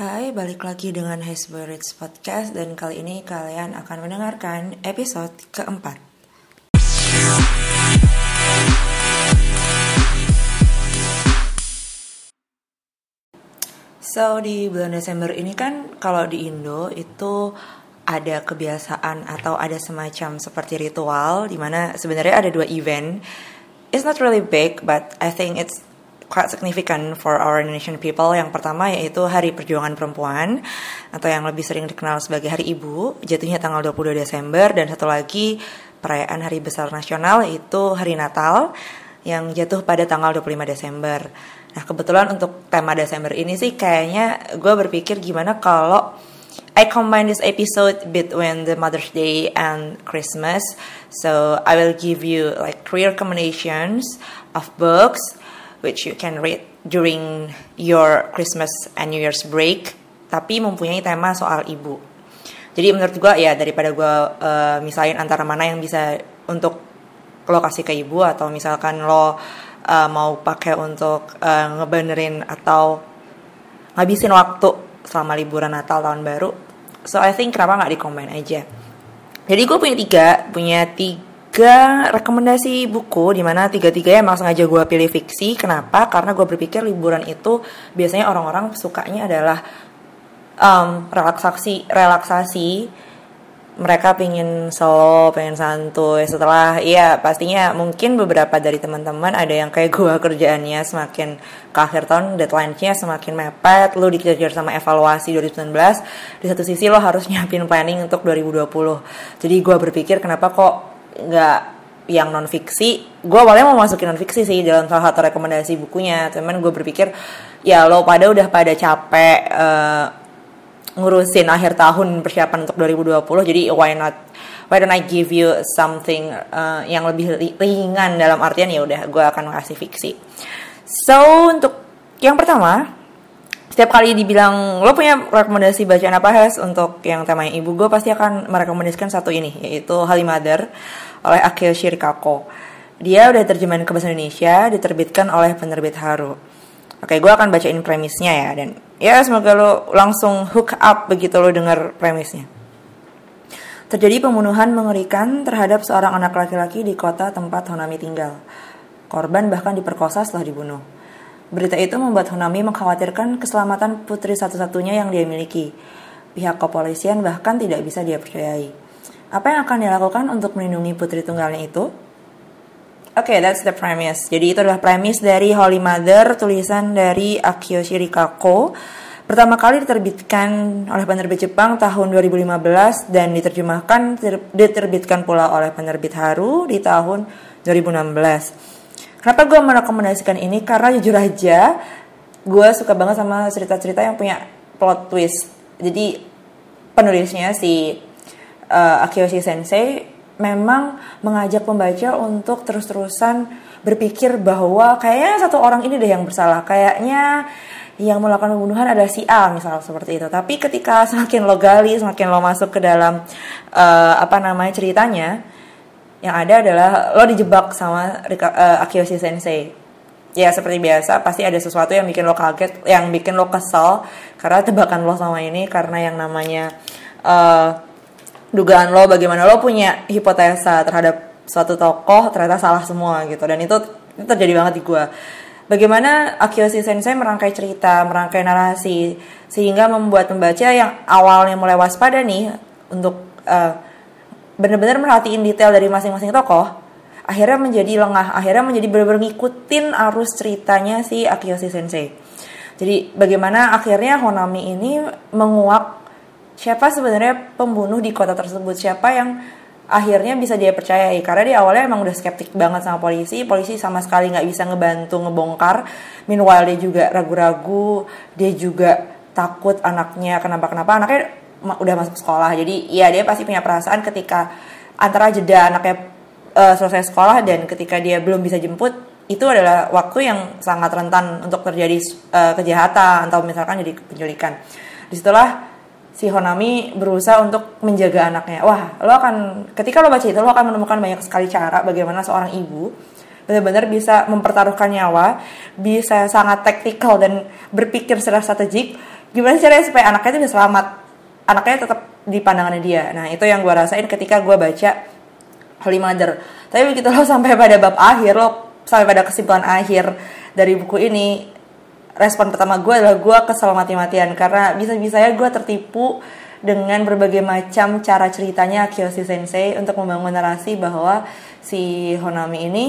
Hai, balik lagi dengan High Spirits Podcast dan kali ini kalian akan mendengarkan episode keempat. So, di bulan Desember ini kan kalau di Indo itu ada kebiasaan atau ada semacam seperti ritual di mana sebenarnya ada dua event. It's not really big, but I think it's quite significant for our Indonesian people. Yang pertama yaitu Hari Perjuangan Perempuan atau yang lebih sering dikenal sebagai Hari Ibu, jatuhnya tanggal 22 Desember dan satu lagi perayaan Hari Besar Nasional yaitu Hari Natal yang jatuh pada tanggal 25 Desember. Nah, kebetulan untuk tema Desember ini sih kayaknya gue berpikir gimana kalau I combine this episode between the Mother's Day and Christmas. So I will give you like three recommendations of books which you can read during your Christmas and New Year's break, tapi mempunyai tema soal ibu. Jadi menurut gue ya daripada gue uh, misalin antara mana yang bisa untuk lo kasih ke ibu atau misalkan lo uh, mau pakai untuk uh, ngebenerin atau ngabisin waktu selama liburan Natal tahun baru. So I think kenapa nggak dikomen aja. Jadi gue punya tiga, punya tiga rekomendasi buku di mana tiga-tiganya emang sengaja gue pilih fiksi. Kenapa? Karena gue berpikir liburan itu biasanya orang-orang sukanya adalah um, relaksasi, relaksasi mereka pengen solo, pengen santuy. Setelah, iya pastinya mungkin beberapa dari teman-teman ada yang kayak gue kerjaannya semakin ke akhir tahun deadline-nya semakin mepet, lo dikejar sama evaluasi 2019. Di satu sisi lo harus nyiapin planning untuk 2020. Jadi gue berpikir kenapa kok nggak yang non fiksi gue awalnya mau masukin non fiksi sih dalam salah satu rekomendasi bukunya. Cuman gue berpikir ya lo pada udah pada capek uh, ngurusin akhir tahun persiapan untuk 2020 jadi why not why don't I give you something uh, yang lebih ringan dalam artian ya udah gue akan ngasih fiksi. So untuk yang pertama setiap kali dibilang lo punya rekomendasi bacaan apa Hes untuk yang temanya ibu gue pasti akan merekomendasikan satu ini yaitu Halimader oleh Akio Shirikako dia udah terjemahan ke bahasa Indonesia diterbitkan oleh penerbit Haru Oke, gue akan bacain premisnya ya dan ya semoga lo langsung hook up begitu lo dengar premisnya. Terjadi pembunuhan mengerikan terhadap seorang anak laki-laki di kota tempat Honami tinggal. Korban bahkan diperkosa setelah dibunuh. Berita itu membuat Honami mengkhawatirkan keselamatan putri satu-satunya yang dia miliki. Pihak kepolisian bahkan tidak bisa dia percayai. Apa yang akan dilakukan untuk melindungi putri tunggalnya itu? Oke, okay, that's the premise. Jadi itu adalah premis dari Holy Mother, tulisan dari Akio Shirikako. Pertama kali diterbitkan oleh penerbit Jepang tahun 2015 dan diterjemahkan diterbitkan pula oleh penerbit Haru di tahun 2016. Kenapa gue merekomendasikan ini? Karena jujur aja gue suka banget sama cerita-cerita yang punya plot twist. Jadi penulisnya si uh, Akiyoshi Sensei memang mengajak pembaca untuk terus-terusan berpikir bahwa kayaknya satu orang ini deh yang bersalah, kayaknya yang melakukan pembunuhan adalah si A misalnya seperti itu. Tapi ketika semakin lo gali, semakin lo masuk ke dalam uh, apa namanya ceritanya, yang ada adalah lo dijebak sama uh, Akiyoshi Sensei. Ya seperti biasa pasti ada sesuatu yang bikin lo kaget, yang bikin lo kesel karena tebakan lo sama ini karena yang namanya uh, dugaan lo bagaimana lo punya hipotesa terhadap suatu tokoh ternyata salah semua gitu dan itu, itu terjadi banget di gue bagaimana Akiyoshi Sensei merangkai cerita merangkai narasi sehingga membuat pembaca yang awalnya mulai waspada nih untuk uh, benar-benar merhatiin detail dari masing-masing tokoh akhirnya menjadi lengah akhirnya menjadi benar-benar ngikutin arus ceritanya si Akiyoshi Sensei. Jadi bagaimana akhirnya Honami ini menguak siapa sebenarnya pembunuh di kota tersebut siapa yang akhirnya bisa dia percayai. Karena dia awalnya emang udah skeptik banget sama polisi polisi sama sekali nggak bisa ngebantu ngebongkar. Meanwhile dia juga ragu-ragu dia juga takut anaknya kenapa kenapa anaknya udah masuk sekolah. Jadi ya dia pasti punya perasaan ketika antara jeda anaknya uh, selesai sekolah dan ketika dia belum bisa jemput itu adalah waktu yang sangat rentan untuk terjadi uh, kejahatan atau misalkan jadi penculikan. Di situlah si Honami berusaha untuk menjaga anaknya. Wah, lo akan ketika lo baca itu lo akan menemukan banyak sekali cara bagaimana seorang ibu benar-benar bisa mempertaruhkan nyawa, bisa sangat taktikal dan berpikir secara strategik gimana caranya supaya anaknya itu bisa selamat anaknya tetap di pandangannya dia. Nah itu yang gue rasain ketika gue baca Holy Mother. Tapi begitu lo sampai pada bab akhir lo sampai pada kesimpulan akhir dari buku ini respon pertama gue adalah gue kesel mati-matian. Karena bisa-bisanya gue tertipu dengan berbagai macam cara ceritanya Kiyoshi Sensei untuk membangun narasi bahwa si Honami ini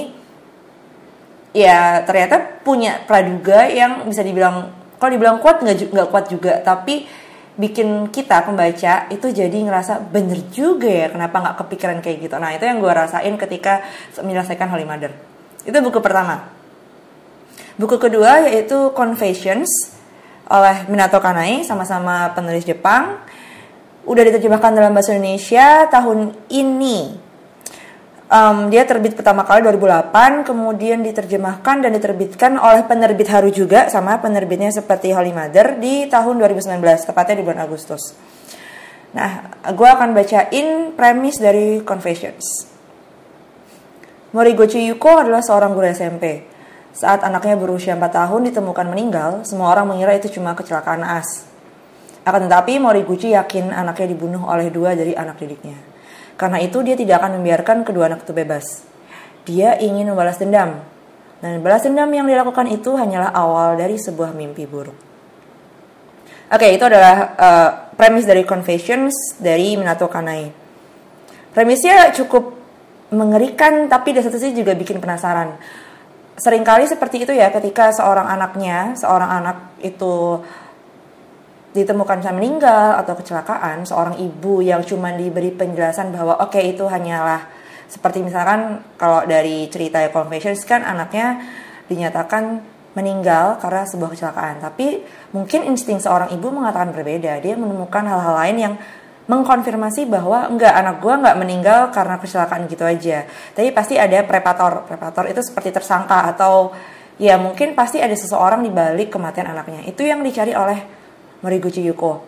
ya ternyata punya praduga yang bisa dibilang kalau dibilang kuat nggak nggak kuat juga. Tapi bikin kita pembaca itu jadi ngerasa bener juga ya kenapa nggak kepikiran kayak gitu. Nah itu yang gue rasain ketika menyelesaikan Holy Mother. Itu buku pertama. Buku kedua yaitu Confessions oleh Minato Kanai sama-sama penulis Jepang. Udah diterjemahkan dalam bahasa Indonesia tahun ini Um, dia terbit pertama kali 2008, kemudian diterjemahkan dan diterbitkan oleh penerbit Haru juga sama penerbitnya seperti Holy Mother di tahun 2019, tepatnya di bulan Agustus. Nah, gue akan bacain premis dari Confessions. Morigochi Yuko adalah seorang guru SMP. Saat anaknya berusia 4 tahun ditemukan meninggal, semua orang mengira itu cuma kecelakaan as. Akan tetapi Moriguchi yakin anaknya dibunuh oleh dua dari anak didiknya. Karena itu dia tidak akan membiarkan kedua anak itu bebas. Dia ingin membalas dendam. Dan balas dendam yang dilakukan itu hanyalah awal dari sebuah mimpi buruk. Oke, itu adalah uh, premis dari Confessions dari Minato Kanai. Premisnya cukup mengerikan, tapi di satu sisi juga bikin penasaran. Seringkali seperti itu ya, ketika seorang anaknya, seorang anak itu ditemukan saya meninggal atau kecelakaan seorang ibu yang cuma diberi penjelasan bahwa oke okay, itu hanyalah seperti misalkan kalau dari cerita Confessions kan anaknya dinyatakan meninggal karena sebuah kecelakaan. Tapi mungkin insting seorang ibu mengatakan berbeda. Dia menemukan hal-hal lain yang mengkonfirmasi bahwa enggak anak gue nggak meninggal karena kecelakaan gitu aja. Tapi pasti ada prepator. Prepator itu seperti tersangka atau ya mungkin pasti ada seseorang di balik kematian anaknya. Itu yang dicari oleh Moriguchi Yuko.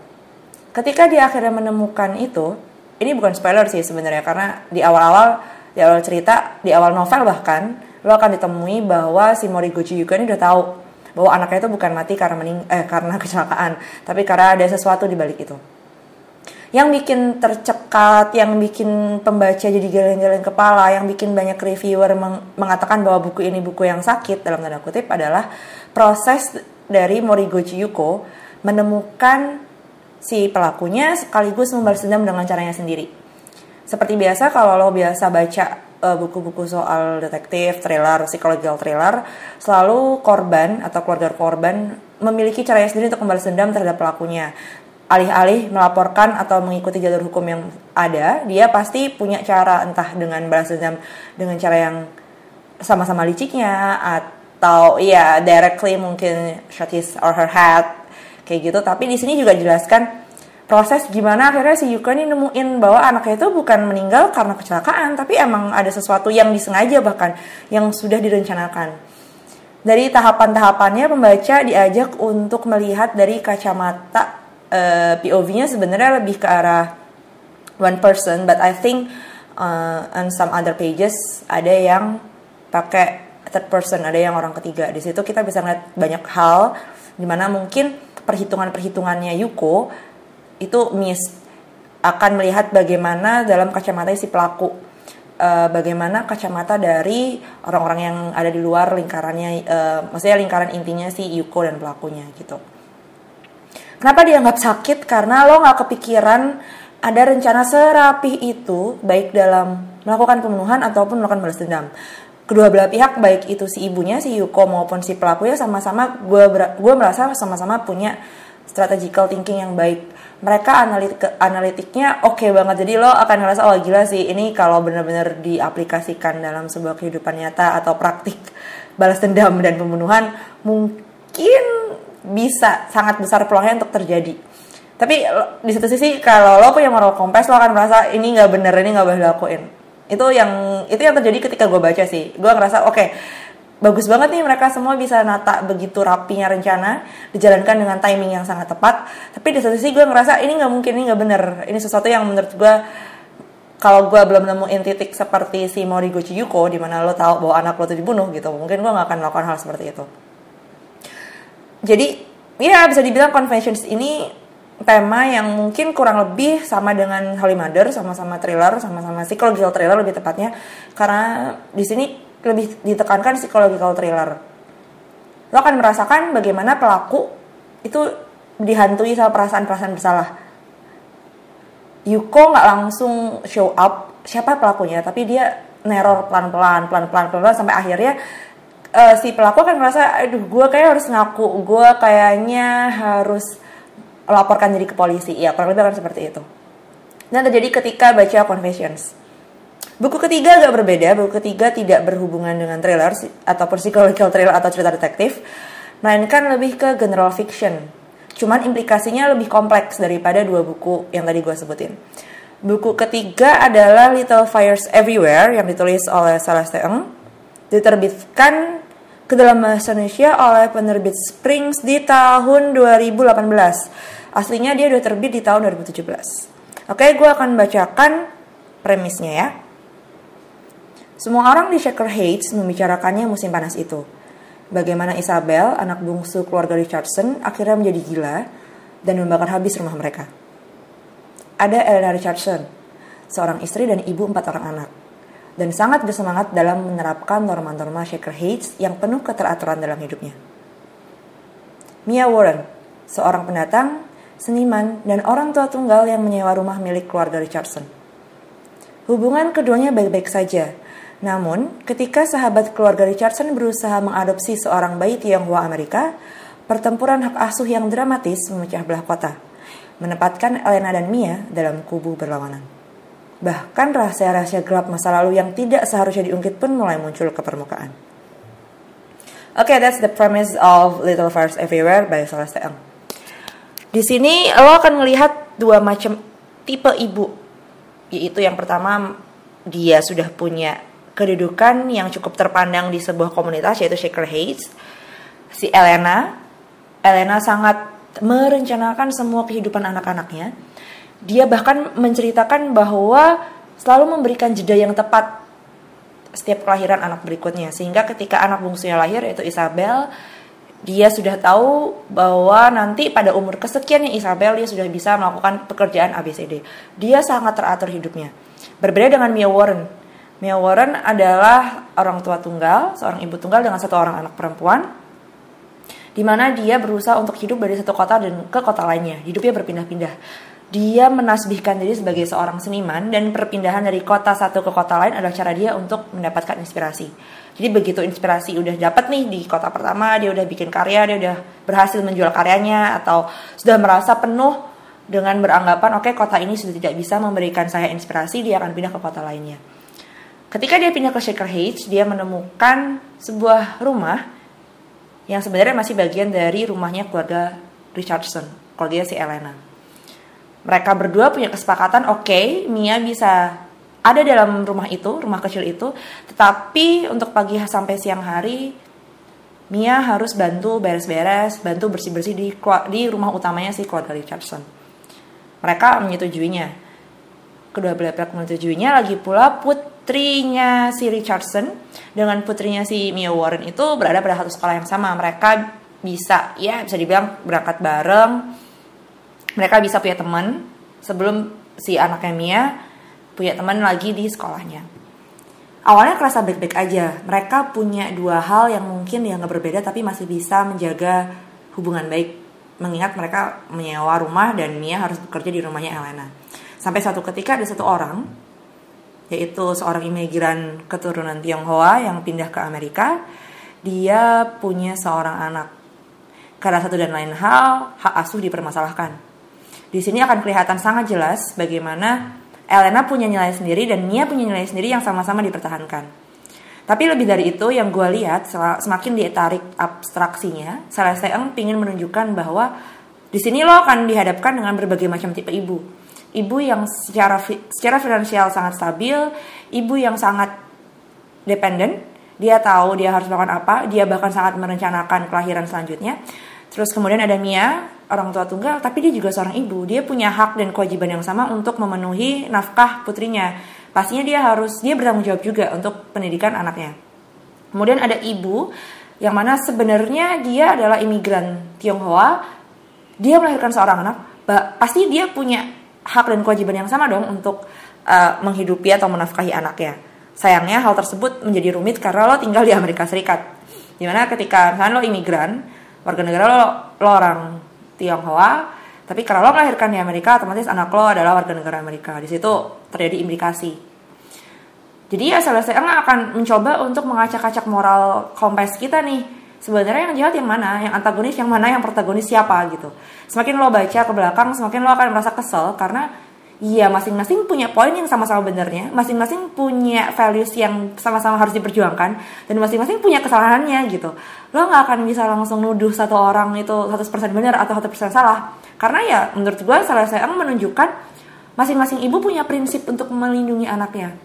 Ketika dia akhirnya menemukan itu, ini bukan spoiler sih sebenarnya karena di awal-awal di awal cerita, di awal novel bahkan lo akan ditemui bahwa si Moriguchi Yuko ini udah tahu bahwa anaknya itu bukan mati karena mening eh karena kecelakaan, tapi karena ada sesuatu di balik itu. Yang bikin tercekat, yang bikin pembaca jadi geleng-geleng kepala, yang bikin banyak reviewer meng mengatakan bahwa buku ini buku yang sakit dalam tanda kutip adalah proses dari Moriguchi Yuko menemukan si pelakunya sekaligus membalas dendam dengan caranya sendiri. Seperti biasa kalau lo biasa baca uh, buku-buku soal detektif, thriller, psychological thriller, selalu korban atau keluarga korban memiliki caranya sendiri untuk membalas dendam terhadap pelakunya. Alih-alih melaporkan atau mengikuti jalur hukum yang ada, dia pasti punya cara entah dengan balas dendam dengan cara yang sama-sama liciknya atau ya directly mungkin shot his or her head kayak gitu. Tapi di sini juga jelaskan proses gimana akhirnya si Yuka ini nemuin bahwa anaknya itu bukan meninggal karena kecelakaan tapi emang ada sesuatu yang disengaja bahkan yang sudah direncanakan. Dari tahapan-tahapannya pembaca diajak untuk melihat dari kacamata uh, eh, POV-nya sebenarnya lebih ke arah one person but I think uh, on some other pages ada yang pakai third person ada yang orang ketiga. Di situ kita bisa ngeliat banyak hal di mana mungkin perhitungan-perhitungannya Yuko itu miss akan melihat bagaimana dalam kacamata si pelaku. Uh, bagaimana kacamata dari orang-orang yang ada di luar lingkarannya uh, maksudnya lingkaran intinya si Yuko dan pelakunya gitu. Kenapa dianggap sakit? Karena lo nggak kepikiran ada rencana serapih itu baik dalam melakukan pembunuhan ataupun melakukan balas dendam kedua belah pihak baik itu si ibunya si Yuko maupun si pelakunya sama-sama gue gue merasa sama-sama punya strategical thinking yang baik. Mereka analitik analitiknya oke okay banget. Jadi lo akan ngerasa oh gila sih ini kalau benar-benar diaplikasikan dalam sebuah kehidupan nyata atau praktik balas dendam dan pembunuhan mungkin bisa sangat besar peluangnya untuk terjadi. Tapi di satu sisi kalau lo punya moral compass lo akan merasa ini nggak bener ini nggak boleh dilakuin itu yang itu yang terjadi ketika gue baca sih. Gue ngerasa oke okay, bagus banget nih mereka semua bisa nata begitu rapinya rencana dijalankan dengan timing yang sangat tepat. Tapi di satu sisi gue ngerasa ini nggak mungkin ini nggak bener. Ini sesuatu yang menurut gue kalau gue belum nemuin titik seperti si Moriguchi Yuko di mana lo tahu bahwa anak lo tuh dibunuh gitu mungkin gue nggak akan melakukan hal seperti itu. Jadi ya bisa dibilang Confessions ini tema yang mungkin kurang lebih sama dengan Holy Mother, sama-sama thriller, sama-sama psychological thriller lebih tepatnya, karena di sini lebih ditekankan psychological thriller. Lo akan merasakan bagaimana pelaku itu dihantui sama perasaan-perasaan bersalah. Yuko nggak langsung show up siapa pelakunya, tapi dia neror pelan-pelan, pelan-pelan, pelan-pelan sampai akhirnya uh, si pelaku akan merasa, aduh gue kayak harus ngaku, gue kayaknya harus laporkan diri ke polisi. Ya, kurang lebih akan seperti itu. Dan terjadi ketika baca Confessions. Buku ketiga agak berbeda. Buku ketiga tidak berhubungan dengan thriller ataupun psychological thriller atau cerita detektif, melainkan lebih ke general fiction. Cuman implikasinya lebih kompleks daripada dua buku yang tadi gue sebutin. Buku ketiga adalah Little Fires Everywhere yang ditulis oleh Celeste Eng. Diterbitkan ke dalam bahasa Indonesia oleh penerbit Springs di tahun 2018. Aslinya dia udah terbit di tahun 2017. Oke, gue akan bacakan premisnya ya. Semua orang di Shaker Heights membicarakannya musim panas itu. Bagaimana Isabel, anak bungsu keluarga Richardson, akhirnya menjadi gila dan membakar habis rumah mereka. Ada Elena Richardson, seorang istri dan ibu empat orang anak dan sangat bersemangat dalam menerapkan norma-norma Shaker Heights yang penuh keteraturan dalam hidupnya. Mia Warren, seorang pendatang, seniman, dan orang tua tunggal yang menyewa rumah milik keluarga Richardson. Hubungan keduanya baik-baik saja, namun ketika sahabat keluarga Richardson berusaha mengadopsi seorang bayi Tionghoa Amerika, pertempuran hak asuh yang dramatis memecah belah kota, menempatkan Elena dan Mia dalam kubu berlawanan. Bahkan rahasia-rahasia gelap masa lalu yang tidak seharusnya diungkit pun mulai muncul ke permukaan. Oke, okay, that's the premise of Little Fires Everywhere by Celeste Ng. Di sini lo akan melihat dua macam tipe ibu. Yaitu yang pertama dia sudah punya kedudukan yang cukup terpandang di sebuah komunitas yaitu Shaker Heights. Si Elena, Elena sangat merencanakan semua kehidupan anak-anaknya dia bahkan menceritakan bahwa selalu memberikan jeda yang tepat setiap kelahiran anak berikutnya sehingga ketika anak bungsunya lahir yaitu Isabel dia sudah tahu bahwa nanti pada umur kesekiannya Isabel dia sudah bisa melakukan pekerjaan ABCD. Dia sangat teratur hidupnya. Berbeda dengan Mia Warren. Mia Warren adalah orang tua tunggal, seorang ibu tunggal dengan satu orang anak perempuan di mana dia berusaha untuk hidup dari satu kota dan ke kota lainnya. Hidupnya berpindah-pindah dia menasbihkan diri sebagai seorang seniman dan perpindahan dari kota satu ke kota lain adalah cara dia untuk mendapatkan inspirasi. Jadi begitu inspirasi udah dapat nih di kota pertama, dia udah bikin karya, dia udah berhasil menjual karyanya atau sudah merasa penuh dengan beranggapan oke okay, kota ini sudah tidak bisa memberikan saya inspirasi, dia akan pindah ke kota lainnya. Ketika dia pindah ke Shaker Heights, dia menemukan sebuah rumah yang sebenarnya masih bagian dari rumahnya keluarga Richardson, keluarga si Elena mereka berdua punya kesepakatan oke okay, Mia bisa ada dalam rumah itu rumah kecil itu. Tetapi untuk pagi sampai siang hari Mia harus bantu beres-beres bantu bersih-bersih di di rumah utamanya si keluarga Richardson. Mereka menyetujuinya. Kedua belah pihak menyetujuinya lagi pula putrinya si Richardson dengan putrinya si Mia Warren itu berada pada satu sekolah yang sama. Mereka bisa ya bisa dibilang berangkat bareng mereka bisa punya teman sebelum si anaknya Mia punya teman lagi di sekolahnya. Awalnya kerasa baik-baik aja. Mereka punya dua hal yang mungkin yang gak berbeda tapi masih bisa menjaga hubungan baik. Mengingat mereka menyewa rumah dan Mia harus bekerja di rumahnya Elena. Sampai suatu ketika ada satu orang, yaitu seorang imigran keturunan Tionghoa yang pindah ke Amerika. Dia punya seorang anak. Karena satu dan lain hal, hak asuh dipermasalahkan di sini akan kelihatan sangat jelas bagaimana Elena punya nilai sendiri dan Mia punya nilai sendiri yang sama-sama dipertahankan. Tapi lebih dari itu yang gue lihat semakin ditarik abstraksinya, Celeste Eng ingin menunjukkan bahwa di sini lo akan dihadapkan dengan berbagai macam tipe ibu. Ibu yang secara secara finansial sangat stabil, ibu yang sangat dependen, dia tahu dia harus melakukan apa, dia bahkan sangat merencanakan kelahiran selanjutnya. Terus kemudian ada Mia, orang tua tunggal, tapi dia juga seorang ibu. Dia punya hak dan kewajiban yang sama untuk memenuhi nafkah putrinya. Pastinya dia harus, dia bertanggung jawab juga untuk pendidikan anaknya. Kemudian ada ibu yang mana sebenarnya dia adalah imigran Tionghoa dia melahirkan seorang anak pasti dia punya hak dan kewajiban yang sama dong untuk uh, menghidupi atau menafkahi anaknya sayangnya hal tersebut menjadi rumit karena lo tinggal di Amerika Serikat di mana ketika misalnya lo imigran warga negara lo, lo orang Tionghoa. Tapi kalau lo melahirkan di Amerika otomatis anak lo adalah warga negara Amerika. Di situ terjadi implikasi. Jadi ya SLSTM akan mencoba untuk mengacak-acak moral kompes kita nih. Sebenarnya yang jahat yang mana? Yang antagonis yang mana? Yang protagonis siapa? Gitu. Semakin lo baca ke belakang semakin lo akan merasa kesel karena Iya, masing-masing punya poin yang sama-sama benernya, masing-masing punya values yang sama-sama harus diperjuangkan, dan masing-masing punya kesalahannya gitu. Lo nggak akan bisa langsung nuduh satu orang itu 100% benar atau 100% salah. Karena ya menurut gue salah saya menunjukkan masing-masing ibu punya prinsip untuk melindungi anaknya.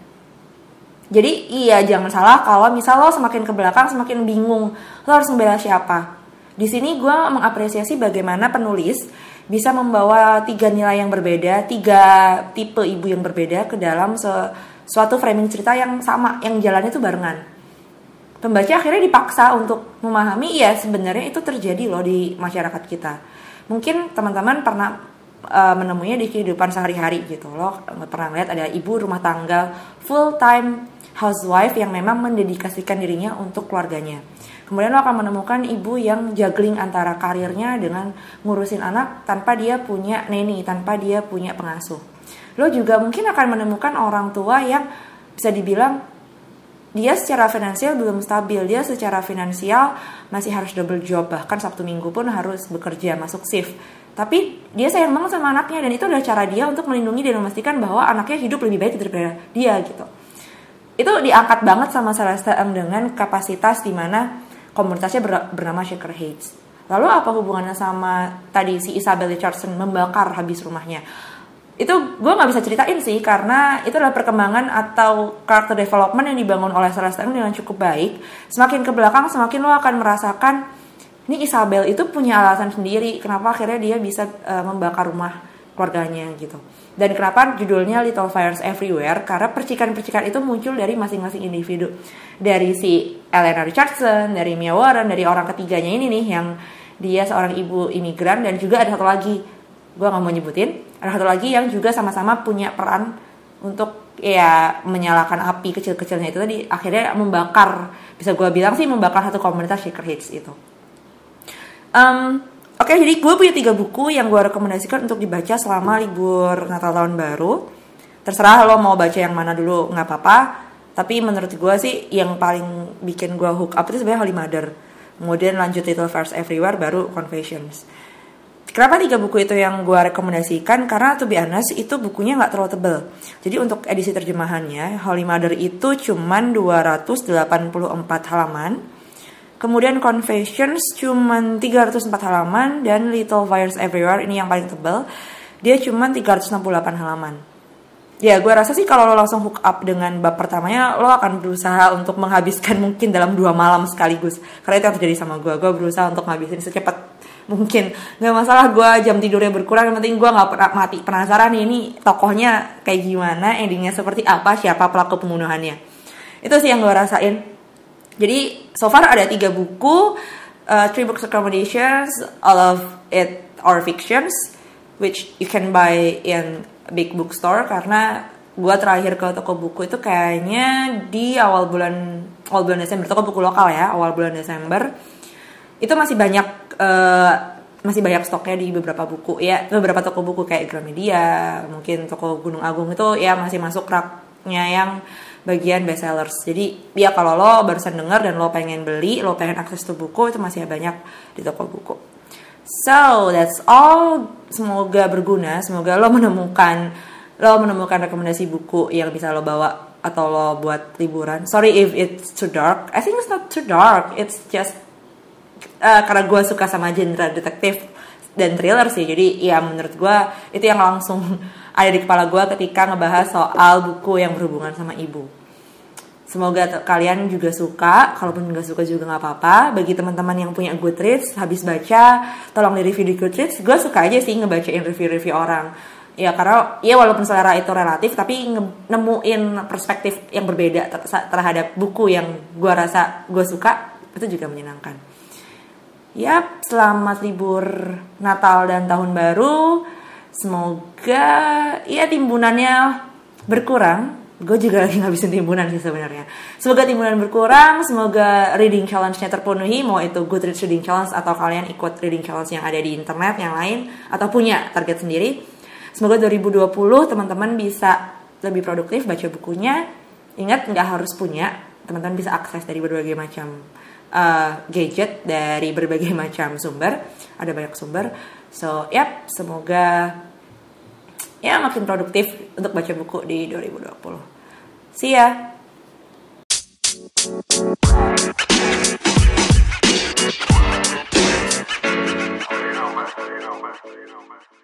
Jadi iya jangan salah kalau misal lo semakin ke belakang semakin bingung lo harus membela siapa. Di sini gue mengapresiasi bagaimana penulis bisa membawa tiga nilai yang berbeda, tiga tipe ibu yang berbeda ke dalam suatu framing cerita yang sama, yang jalannya itu barengan. Pembaca akhirnya dipaksa untuk memahami, ya sebenarnya itu terjadi loh di masyarakat kita. Mungkin teman-teman pernah uh, menemuinya di kehidupan sehari-hari gitu loh. Pernah lihat ada ibu rumah tangga full time housewife yang memang mendedikasikan dirinya untuk keluarganya Kemudian lo akan menemukan ibu yang juggling antara karirnya dengan ngurusin anak tanpa dia punya neni, tanpa dia punya pengasuh. Lo juga mungkin akan menemukan orang tua yang bisa dibilang dia secara finansial belum stabil, dia secara finansial masih harus double job, bahkan Sabtu Minggu pun harus bekerja masuk shift. Tapi dia sayang banget sama anaknya dan itu adalah cara dia untuk melindungi dan memastikan bahwa anaknya hidup lebih baik daripada dia gitu. Itu diangkat banget sama M dengan kapasitas di mana komunitasnya ber, bernama Shaker Heights. Lalu apa hubungannya sama tadi si Isabel Richardson membakar habis rumahnya? Itu gue nggak bisa ceritain sih karena itu adalah perkembangan atau karakter development yang dibangun oleh Celeste dengan cukup baik. Semakin ke belakang semakin lo akan merasakan ini Isabel itu punya alasan sendiri kenapa akhirnya dia bisa uh, membakar rumah keluarganya gitu. Dan kenapa judulnya Little Fires Everywhere? Karena percikan-percikan itu muncul dari masing-masing individu. Dari si Elena Richardson, dari Mia Warren, dari orang ketiganya ini nih yang dia seorang ibu imigran dan juga ada satu lagi gue nggak mau nyebutin ada satu lagi yang juga sama-sama punya peran untuk ya menyalakan api kecil-kecilnya itu tadi akhirnya membakar bisa gue bilang sih membakar satu komunitas shaker hits itu um, Oke, jadi gue punya tiga buku yang gue rekomendasikan untuk dibaca selama libur Natal tahun baru. Terserah lo mau baca yang mana dulu, nggak apa-apa. Tapi menurut gue sih yang paling bikin gue hook up itu sebenarnya Holy Mother. Kemudian lanjut Little Fires Everywhere, baru Confessions. Kenapa tiga buku itu yang gue rekomendasikan? Karena to be honest, itu bukunya nggak terlalu tebel. Jadi untuk edisi terjemahannya, Holy Mother itu cuman 284 halaman Kemudian Confessions cuman 304 halaman dan Little Fires Everywhere ini yang paling tebal. Dia cuman 368 halaman. Ya, gue rasa sih kalau lo langsung hook up dengan bab pertamanya, lo akan berusaha untuk menghabiskan mungkin dalam dua malam sekaligus. Karena itu yang terjadi sama gue. Gue berusaha untuk menghabisin secepat mungkin. Gak masalah gue jam tidurnya berkurang, yang penting gue gak pernah mati. Penasaran ini tokohnya kayak gimana, endingnya seperti apa, siapa pelaku pembunuhannya. Itu sih yang gue rasain jadi so far ada tiga buku, uh, three books recommendations, all of it are fictions, which you can buy in big bookstore. Karena gue terakhir ke toko buku itu kayaknya di awal bulan awal bulan Desember. Toko buku lokal ya awal bulan Desember. Itu masih banyak uh, masih banyak stoknya di beberapa buku. Ya beberapa toko buku kayak Gramedia mungkin toko Gunung Agung itu ya masih masuk raknya yang bagian bestsellers. Jadi ya kalau lo barusan denger dan lo pengen beli, lo pengen akses tuh buku itu masih banyak di toko buku. So that's all. Semoga berguna. Semoga lo menemukan lo menemukan rekomendasi buku yang bisa lo bawa atau lo buat liburan. Sorry if it's too dark. I think it's not too dark. It's just uh, karena gue suka sama genre detektif dan thriller sih. Jadi ya menurut gue itu yang langsung ada di kepala gue ketika ngebahas soal buku yang berhubungan sama ibu. Semoga kalian juga suka, kalaupun nggak suka juga nggak apa-apa. Bagi teman-teman yang punya Goodreads, habis baca, tolong di review di Goodreads. Gue suka aja sih ngebacain review-review orang. Ya karena ya walaupun selera itu relatif, tapi nemuin perspektif yang berbeda terhadap buku yang gue rasa gue suka, itu juga menyenangkan Yap, selamat libur Natal dan Tahun Baru. Semoga ya timbunannya berkurang. Gue juga lagi ngabisin timbunan sih sebenarnya. Semoga timbunan berkurang, semoga reading challenge-nya terpenuhi, mau itu Goodreads reading challenge atau kalian ikut reading challenge yang ada di internet yang lain atau punya target sendiri. Semoga 2020 teman-teman bisa lebih produktif baca bukunya. Ingat nggak harus punya, teman-teman bisa akses dari berbagai macam uh, gadget dari berbagai macam sumber. Ada banyak sumber. So, yep, semoga ya makin produktif untuk baca buku di 2020. See ya. you know, man.